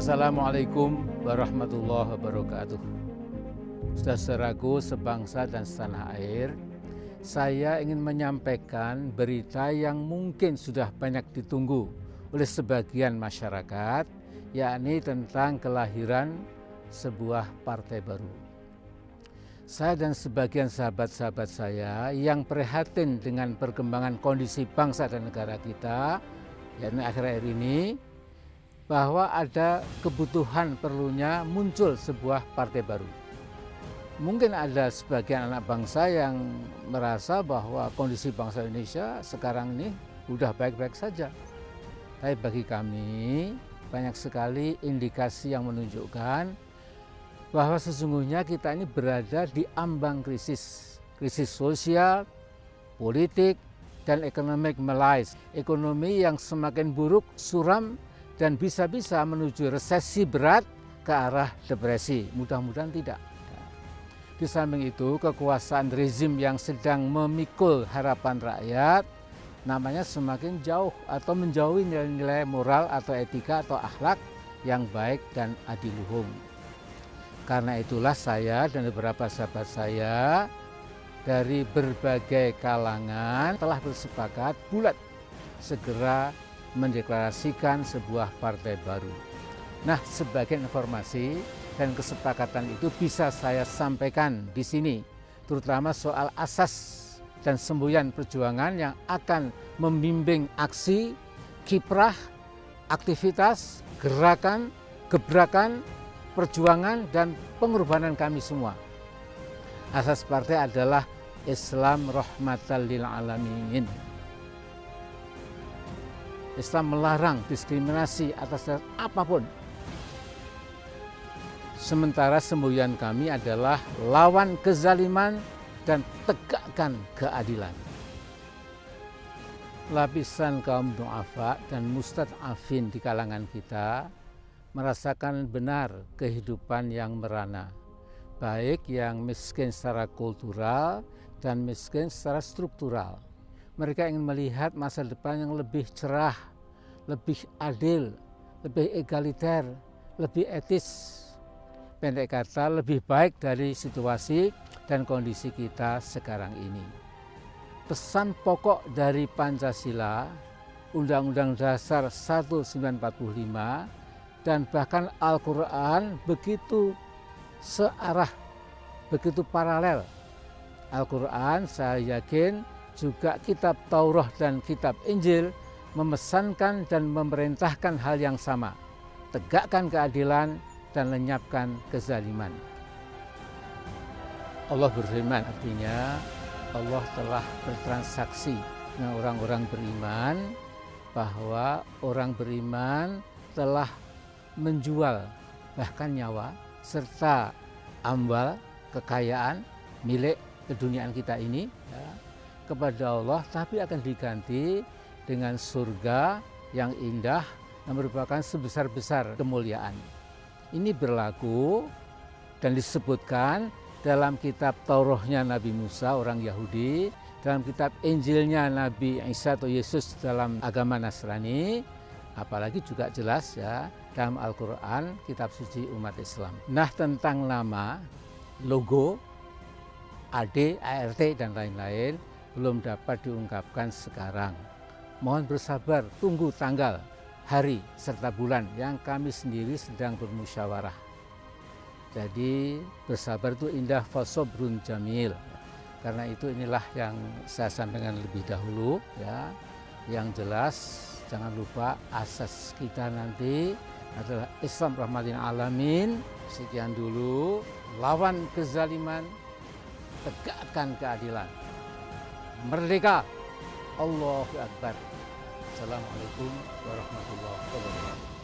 Assalamualaikum warahmatullahi wabarakatuh. Saudaraku sebangsa dan setanah air, saya ingin menyampaikan berita yang mungkin sudah banyak ditunggu oleh sebagian masyarakat, yakni tentang kelahiran sebuah partai baru. Saya dan sebagian sahabat-sahabat saya yang prihatin dengan perkembangan kondisi bangsa dan negara kita, yakni akhir-akhir ini, bahwa ada kebutuhan perlunya muncul sebuah partai baru. Mungkin ada sebagian anak bangsa yang merasa bahwa kondisi bangsa Indonesia sekarang ini sudah baik-baik saja. Tapi bagi kami banyak sekali indikasi yang menunjukkan bahwa sesungguhnya kita ini berada di ambang krisis. Krisis sosial, politik, dan ekonomi malaise. Ekonomi yang semakin buruk, suram, dan bisa-bisa menuju resesi berat ke arah depresi. Mudah-mudahan tidak. Di samping itu, kekuasaan rezim yang sedang memikul harapan rakyat namanya semakin jauh atau menjauhi nilai-nilai moral atau etika atau akhlak yang baik dan adiluhum. Karena itulah saya dan beberapa sahabat saya dari berbagai kalangan telah bersepakat bulat segera mendeklarasikan sebuah partai baru. Nah, sebagai informasi dan kesepakatan itu bisa saya sampaikan di sini, terutama soal asas dan semboyan perjuangan yang akan membimbing aksi, kiprah, aktivitas, gerakan, gebrakan, perjuangan, dan pengorbanan kami semua. Asas partai adalah Islam rahmatan lil alamin. Islam melarang diskriminasi atas apa pun. Sementara semboyan kami adalah lawan kezaliman dan tegakkan keadilan. Lapisan kaum du'afa dan mustad'afin di kalangan kita merasakan benar kehidupan yang merana. Baik yang miskin secara kultural dan miskin secara struktural. Mereka ingin melihat masa depan yang lebih cerah, lebih adil, lebih egaliter, lebih etis. Pendek kata, lebih baik dari situasi dan kondisi kita sekarang ini. Pesan pokok dari Pancasila, Undang-Undang Dasar 1945, dan bahkan Al-Quran begitu searah, begitu paralel. Al-Quran saya yakin juga kitab Taurat dan kitab Injil memesankan dan memerintahkan hal yang sama. Tegakkan keadilan dan lenyapkan kezaliman. Allah berfirman artinya Allah telah bertransaksi dengan orang-orang beriman bahwa orang beriman telah menjual bahkan nyawa serta ambal kekayaan milik keduniaan kita ini ya, kepada Allah tapi akan diganti dengan surga yang indah yang merupakan sebesar-besar kemuliaan. Ini berlaku dan disebutkan dalam kitab Taurahnya Nabi Musa orang Yahudi, dalam kitab Injilnya Nabi Isa atau Yesus dalam agama Nasrani, apalagi juga jelas ya dalam Al-Quran, kitab suci umat Islam. Nah tentang nama, logo, AD, ART dan lain-lain belum dapat diungkapkan sekarang. Mohon bersabar, tunggu tanggal, hari, serta bulan yang kami sendiri sedang bermusyawarah. Jadi bersabar itu indah fasobrun jamil. Karena itu inilah yang saya sampaikan lebih dahulu ya. Yang jelas jangan lupa asas kita nanti adalah Islam rahmatin alamin. Sekian dulu lawan kezaliman, tegakkan keadilan. Merdeka! Allahu Akbar. Assalamualaikum warahmatullahi wabarakatuh.